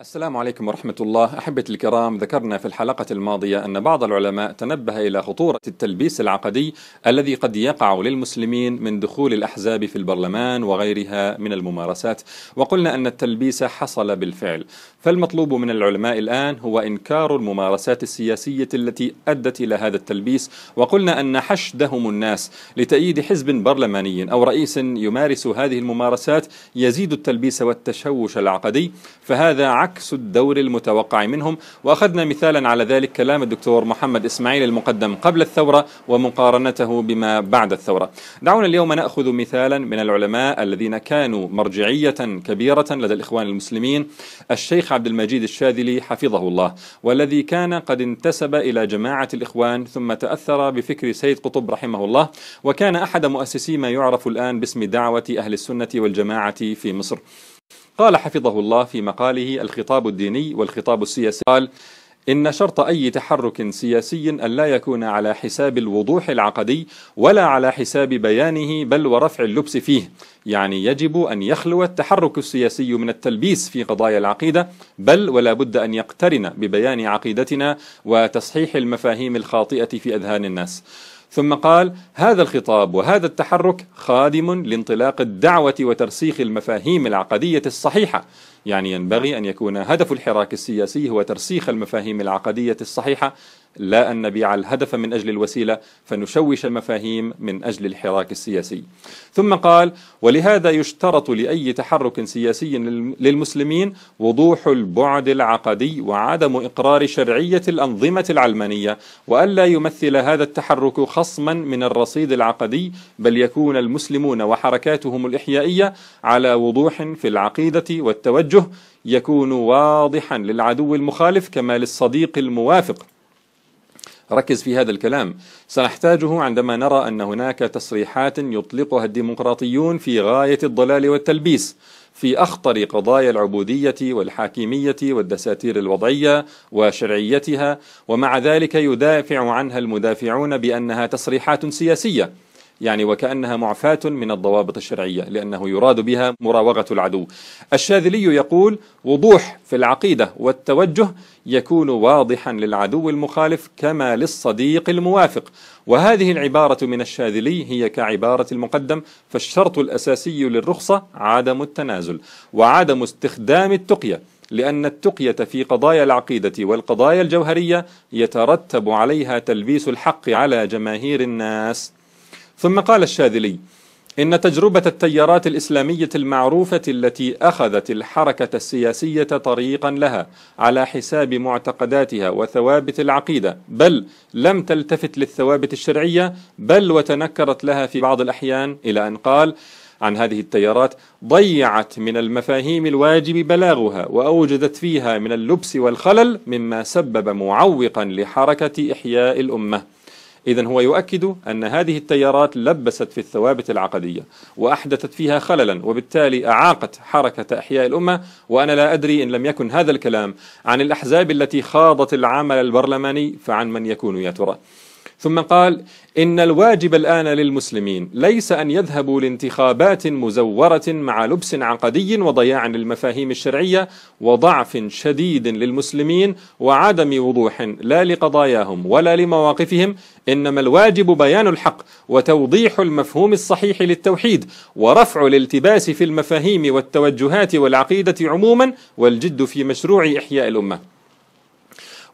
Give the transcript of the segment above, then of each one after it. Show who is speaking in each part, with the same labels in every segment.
Speaker 1: السلام عليكم ورحمة الله. أحبة الكرام ذكرنا في الحلقة الماضية أن بعض العلماء تنبه إلى خطورة التلبيس العقدي الذي قد يقع للمسلمين من دخول الأحزاب في البرلمان وغيرها من الممارسات وقلنا أن التلبيس حصل بالفعل. فالمطلوب من العلماء الآن هو إنكار الممارسات السياسية التي أدت إلى هذا التلبيس وقلنا أن حشدهم الناس لتأييد حزب برلماني أو رئيس يمارس هذه الممارسات يزيد التلبيس والتشوش العقدي فهذا عكس الدور المتوقع منهم. وأخذنا مثالا على ذلك كلام الدكتور محمد إسماعيل المقدم قبل الثورة ومقارنته بما بعد الثورة. دعونا اليوم نأخذ مثالا من العلماء الذين كانوا مرجعية كبيرة لدى الإخوان المسلمين الشيخ عبد المجيد الشاذلي حفظه الله والذي كان قد انتسب إلى جماعة الإخوان ثم تأثر بفكر سيد قطب رحمه الله وكان أحد مؤسسي ما يعرف الآن باسم دعوة أهل السنة والجماعة في مصر. قال حفظه الله في مقاله الخطاب الديني والخطاب السياسي قال إن شرط أي تحرك سياسي أن لا يكون على حساب الوضوح العقدي ولا على حساب بيانه بل ورفع اللبس فيه. يعني يجب أن يخلو التحرك السياسي من التلبيس في قضايا العقيدة بل ولا بد أن يقترن ببيان عقيدتنا وتصحيح المفاهيم الخاطئة في أذهان الناس. ثم قال هذا الخطاب وهذا التحرك خادم لانطلاق الدعوة وترسيخ المفاهيم العقدية الصحيحة. يعني ينبغي أن يكون هدف الحراك السياسي هو ترسيخ المفاهيم العقدية الصحيحة. لا أن نبيع الهدف من أجل الوسيلة فنشوش المفاهيم من أجل الحراك السياسي. ثم قال ولهذا يشترط لأي تحرك سياسي للمسلمين وضوح البعد العقدي وعدم إقرار شرعية الأنظمة العلمانية وألا يمثل هذا التحرك خصما من الرصيد العقدي بل يكون المسلمون وحركاتهم الإحيائية على وضوح في العقيدة والتوجه يكون واضحا للعدو المخالف كما للصديق الموافق. ركز في هذا الكلام. سنحتاجه عندما نرى أن هناك تصريحات يطلقها الديمقراطيون في غاية الضلال والتلبيس في أخطر قضايا العبودية والحاكمية والدساتير الوضعية وشرعيتها ومع ذلك يدافع عنها المدافعون بأنها تصريحات سياسية. يعني وكأنها معفاة من الضوابط الشرعية لأنه يراد بها مراوغة العدو. الشاذلي يقول وضوح في العقيدة والتوجه يكون واضحا للعدو المخالف كما للصديق الموافق. وهذه العبارة من الشاذلي هي كعبارة المقدم فالشرط الأساسي للرخصة عدم التنازل وعدم استخدام التقية لأن التقية في قضايا العقيدة والقضايا الجوهرية يترتب عليها تلبيس الحق على جماهير الناس. ثم قال الشاذلي إن تجربة التيارات الإسلامية المعروفة التي أخذت الحركة السياسية طريقا لها على حساب معتقداتها وثوابت العقيدة بل لم تلتفت للثوابت الشرعية بل وتنكرت لها في بعض الأحيان إلى أن قال عن هذه التيارات ضيعت من المفاهيم الواجب بلاغها وأوجدت فيها من اللبس والخلل مما سبب معوقا لحركة إحياء الأمة إذا هو يؤكد أن هذه التيارات لبست في الثوابت العقدية وأحدثت فيها خللا وبالتالي أعاقت حركة إحياء الأمة وأنا لا أدري إن لم يكن هذا الكلام عن الأحزاب التي خاضت العمل البرلماني فعن من يكون يا ترى. ثم قال إن الواجب الآن للمسلمين ليس أن يذهبوا لانتخابات مزورة مع لبس عقدي وضياع للمفاهيم الشرعية وضعف شديد للمسلمين وعدم وضوح لا لقضاياهم ولا لمواقفهم إنما الواجب بيان الحق وتوضيح المفهوم الصحيح للتوحيد ورفع الالتباس في المفاهيم والتوجهات والعقيدة عموما والجد في مشروع إحياء الأمة.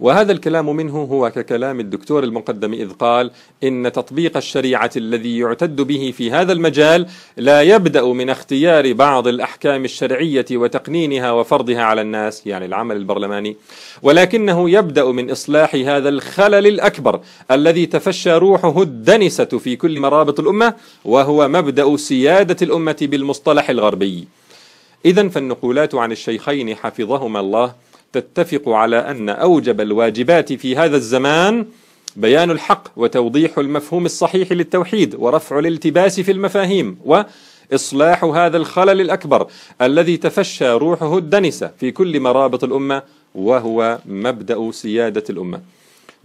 Speaker 1: وهذا الكلام منه هو ككلام الدكتور المقدم إذ قال إن تطبيق الشريعة الذي يعتد به في هذا المجال لا يبدأ من اختيار بعض الأحكام الشرعية وتقنينها وفرضها على الناس يعني العمل البرلماني. ولكنه يبدأ من إصلاح هذا الخلل الأكبر الذي تفشى روحه الدنسة في كل مرابط الأمة وهو مبدأ سيادة الأمة بالمصطلح الغربي. إذا فالنقولات عن الشيخين حفظهما الله. تتفق على أن أوجب الواجبات في هذا الزمان بيان الحق وتوضيح المفهوم الصحيح للتوحيد ورفع الالتباس في المفاهيم وإصلاح هذا الخلل الأكبر الذي تفشى روحه الدنسة في كل مرابط الأمة وهو مبدأ سيادة الأمة.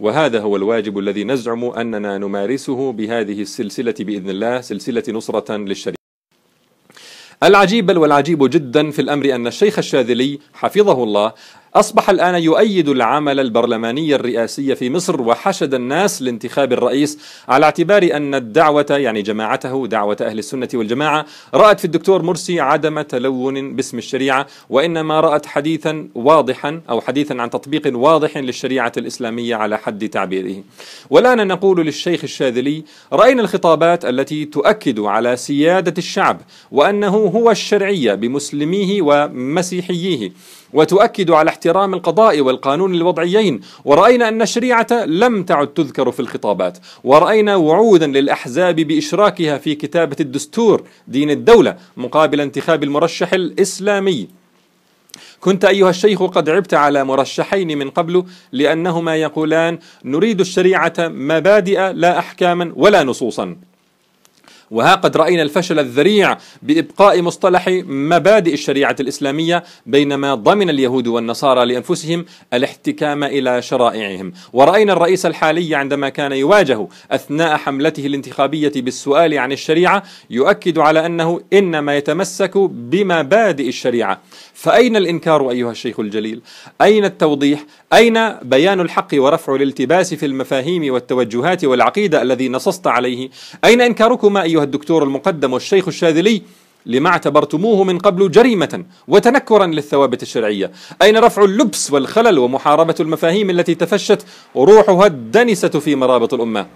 Speaker 1: وهذا هو الواجب الذي نزعم أننا نمارسه بهذه السلسلة بإذن الله سلسلة نصرة للشريعة. العجيب بل والعجيب جدا في الأمر أن الشيخ الشاذلي حفظه الله أصبح الآن يؤيد العمل البرلماني الرئاسي في مصر وحشد الناس لانتخاب الرئيس على اعتبار أن الدعوة يعني جماعته دعوة أهل السنة والجماعة رأت في الدكتور مرسي عدم تلون باسم الشريعة وإنما رأت حديثا واضحا أو حديثا عن تطبيق واضح للشريعة الإسلامية على حد تعبيره. والآن نقول للشيخ الشاذلي رأينا الخطابات التي تؤكد على سيادة الشعب وأنه هو الشرعية بمسلميه ومسيحييه وتؤكد على احترام القضاء والقانون الوضعيين ورأينا أن الشريعة لم تعد تذكر في الخطابات. ورأينا وعودا للأحزاب بإشراكها في كتابة الدستور دين الدولة مقابل انتخاب المرشح الإسلامي. كنت أيها الشيخ قد عبت على مرشحين من قبل لأنهما يقولان نريد الشريعة مبادئ لا أحكاما ولا نصوصا. وها قد رأينا الفشل الذريع بإبقاء مصطلح مبادئ الشريعة الإسلامية بينما ضمن اليهود والنصارى لأنفسهم الاحتكام إلى شرائعهم ورأينا الرئيس الحالي عندما كان يواجه أثناء حملته الانتخابية بالسؤال عن الشريعة يؤكد على أنه إنما يتمسك بمبادئ الشريعة فأين الإنكار أيها الشيخ الجليل؟ أين التوضيح؟ أين بيان الحق ورفع الالتباس في المفاهيم والتوجهات والعقيدة الذي نصصت عليه؟ أين إنكاركما أيها الدكتور المقدم والشيخ الشاذلي لما اعتبرتموه من قبل جريمة وتنكرا للثوابت الشرعية. أين رفع اللبس والخلل ومحاربة المفاهيم التي تفشت روحها الدنسة في مرابط الأمة؟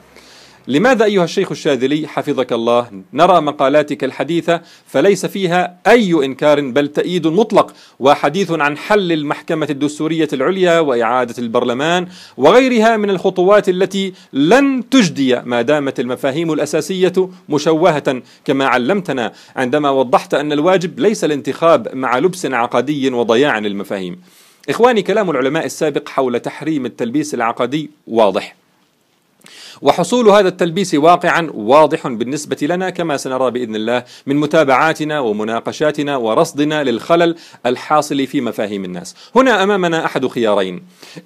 Speaker 1: لماذا أيها الشيخ الشاذلي حفظك الله؟ نرى مقالاتك الحديثة فليس فيها أي إنكار بل تأييد مطلق وحديث عن حل المحكمة الدستورية العليا وإعادة البرلمان وغيرها من الخطوات التي لن تجدي ما دامت المفاهيم الأساسية مشوهة. كما علمتنا عندما وضحت أن الواجب ليس الانتخاب مع لبس عقدي وضياع المفاهيم إخواني كلام العلماء السابق حول تحريم التلبيس العقدي واضح. وحصول هذا التلبيس واقعا واضح بالنسبة لنا كما سنرى بإذن الله من متابعاتنا ومناقشاتنا ورصدنا للخلل الحاصل في مفاهيم الناس. هنا أمامنا أحد خيارين.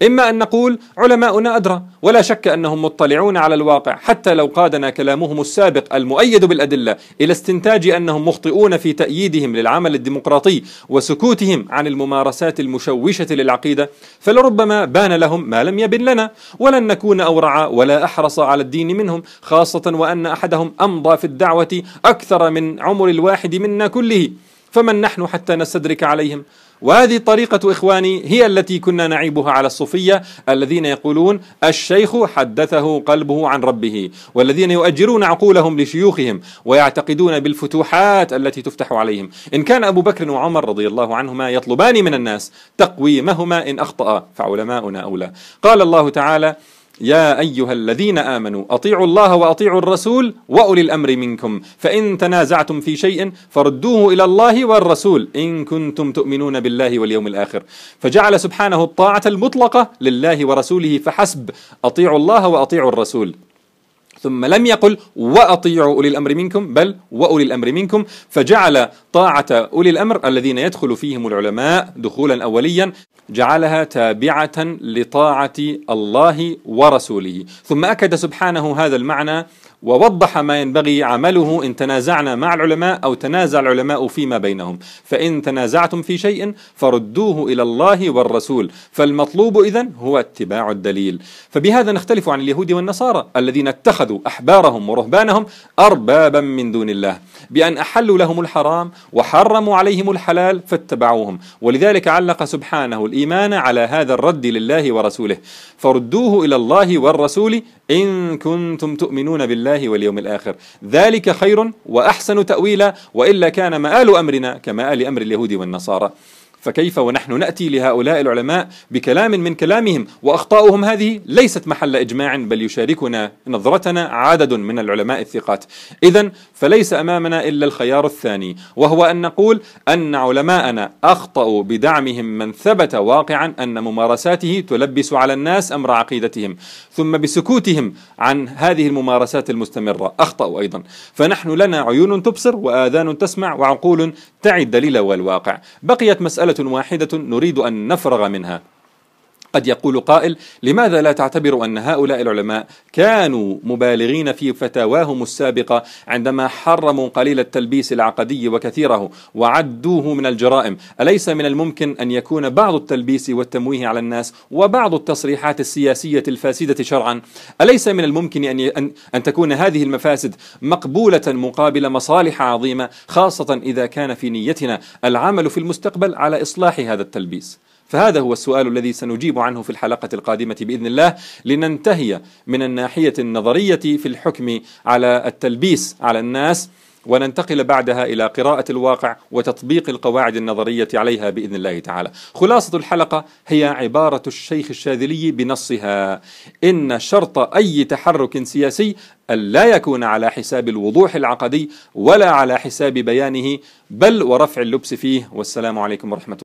Speaker 1: إما أن نقول علماؤنا أدرى ولا شك أنهم مطلعون على الواقع حتى لو قادنا كلامهم السابق المؤيد بالأدلة إلى استنتاج أنهم مخطئون في تأييدهم للعمل الديمقراطي وسكوتهم عن الممارسات المشوشة للعقيدة فلربما بان لهم ما لم يبن لنا ولن نكون أورع ولا أحرص على الدين منهم خاصة وأن أحدهم أمضى في الدعوة أكثر من عمر الواحد منا كله. فمن نحن حتى نستدرك عليهم؟ وهذه الطريقة إخواني هي التي كنا نعيبها على الصوفية الذين يقولون الشيخ حدثه قلبه عن ربه والذين يؤجرون عقولهم لشيوخهم ويعتقدون بالفتوحات التي تفتح عليهم. إن كان أبو بكر وعمر رضي الله عنهما يطلبان من الناس تقويمهما إن أخطأ فعلماؤنا أولى. قال الله تعالى يا أيها الذين آمنوا أطيعوا الله وأطيعوا الرسول وأولي الأمر منكم. فإن تنازعتم في شيء فردوه إلى الله والرسول إن كنتم تؤمنون بالله واليوم الآخر. فجعل سبحانه الطاعة المطلقة لله ورسوله فحسب أطيعوا الله وأطيعوا الرسول. ثم لم يقل واطيعوا أولي الأمر منكم بل وأولي الأمر منكم. فجعل طاعة أولي الأمر الذين يدخل فيهم العلماء دخولا اوليا جعلها تابعة لطاعة الله ورسوله. ثم أكد سبحانه هذا المعنى ووضح ما ينبغي عمله إن تنازعنا مع العلماء أو تنازع العلماء فيما بينهم. فإن تنازعتم في شيء فردوه إلى الله والرسول. فالمطلوب إذن هو اتباع الدليل. فبهذا نختلف عن اليهود والنصارى الذين اتخذوا أحبارهم ورهبانهم أربابا من دون الله. بأن أحلوا لهم الحرام وحرموا عليهم الحلال فاتبعوهم. ولذلك علق سبحانه الإيمان على هذا الرد لله ورسوله. فردوه إلى الله والرسول إن كنتم تؤمنون بالله واليوم الآخر. ذلك خير وأحسن تأويلا وإلا كان مآل أمرنا كمآل أمر اليهود والنصارى. فكيف ونحن نأتي لهؤلاء العلماء بكلام من كلامهم وأخطاؤهم هذه ليست محل إجماع بل يشاركنا نظرتنا عدد من العلماء الثقات. اذا فليس أمامنا إلا الخيار الثاني وهو أن نقول أن علماءنا أخطأوا بدعمهم من ثبت واقعا أن ممارساته تلبس على الناس أمر عقيدتهم ثم بسكوتهم عن هذه الممارسات المستمرة. أخطأوا أيضا. فنحن لنا عيون تبصر وآذان تسمع وعقول تعي الدليل والواقع. بقيت مسألة واحدة نريد أن نفرغ منها. قد يقول قائل لماذا لا تعتبر أن هؤلاء العلماء كانوا مبالغين في فتاواهم السابقة عندما حرموا قليل التلبيس العقدي وكثيره وعدوه من الجرائم؟ أليس من الممكن أن يكون بعض التلبيس والتمويه على الناس وبعض التصريحات السياسية الفاسدة شرعا؟ أليس من الممكن أن, أن, تكون هذه المفاسد مقبولة مقابل مصالح عظيمة خاصة إذا كان في نيتنا العمل في المستقبل على إصلاح هذا التلبيس؟ فهذا هو السؤال الذي سنجيب عنه في الحلقة القادمة بإذن الله لننتهي من الناحية النظرية في الحكم على التلبيس على الناس وننتقل بعدها إلى قراءة الواقع وتطبيق القواعد النظرية عليها بإذن الله تعالى. خلاصة الحلقة هي عبارة الشيخ الشاذلي بنصها إن شرط أي تحرك سياسي ألا يكون على حساب الوضوح العقدي ولا على حساب بيانه بل ورفع اللبس فيه. والسلام عليكم ورحمة الله